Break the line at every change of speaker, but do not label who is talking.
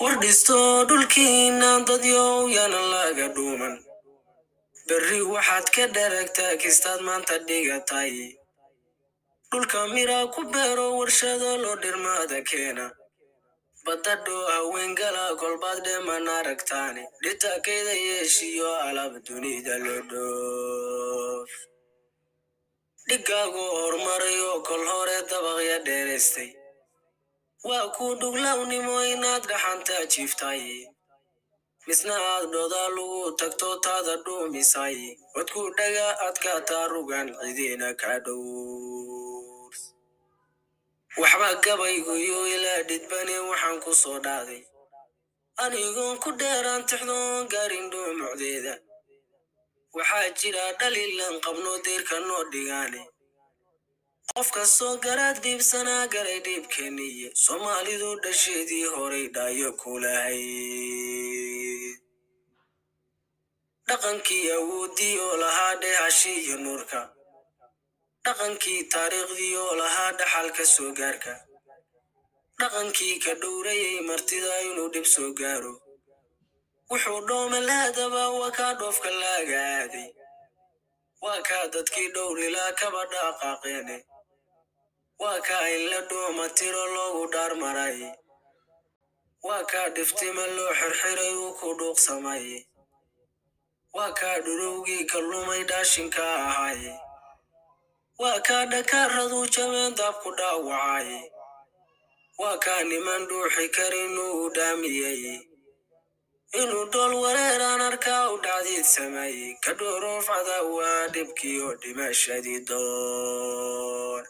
war dhisto dadyow yana laga dhuuman. Berri waxaad ka dharagtaa kistaad maanta dhigatay. Dhulka mira ku beero warshado loo dhirmaada keena. Badadho haweengala kolbaad dheeman aragtaani dhitakayda yeeshiyo alaab dunida loo dhoof. Dhigaagu horumarayo kol hore dabaqya dheeraystay waa ku dhuglawnimo inaad dhaxantaa jiiftay misna aad dhodaa lagu tagto taada dhuumisay wadku dhaga adkaataa rugan cidiina kaa dhow waxba gabayguyo ilaa dhidbane waxaan ku soo dhaaday anigoon ku dheeraan tixdoon gaarin dhuumucdeeda waxaa jira dhalilan qabno deyrka noo dhigaane qof kastoo garaad dhiibsanaa garay dhiibkeeniye soomaalidu dhasheedii horay dhaayo kulahayd dhaqankii awooddii oo lahaa dheehashi iyo nuurka dhaqankii taariikhdii oo lahaa dhaxalka soo gaarka dhaqankii ka. Dhowrayay martida inuu dhib soo gaaro wuxuu dhoomalaadaba waa kaa dhoofka laaga aaday waa kaa dadkii dhowrilaa kaba dhaqaaqeene waa kaa in la dhooma tiro loogu dhaarmaray waa kaa dhiftima loo xirxiray uu ku dhuuqsamay waa kaa dhurowgii ka lumay dhaashinka ahay. Waa kaa dhakaaradu jabeen daabku dhaawacay. Waa kaa niman dhuuxi karin uu dhaamiyey inuu dhool wareeraan arkaa u dhacdiid sameeyey ka dhooroofcada waa dhibkii oo dhimashadii doon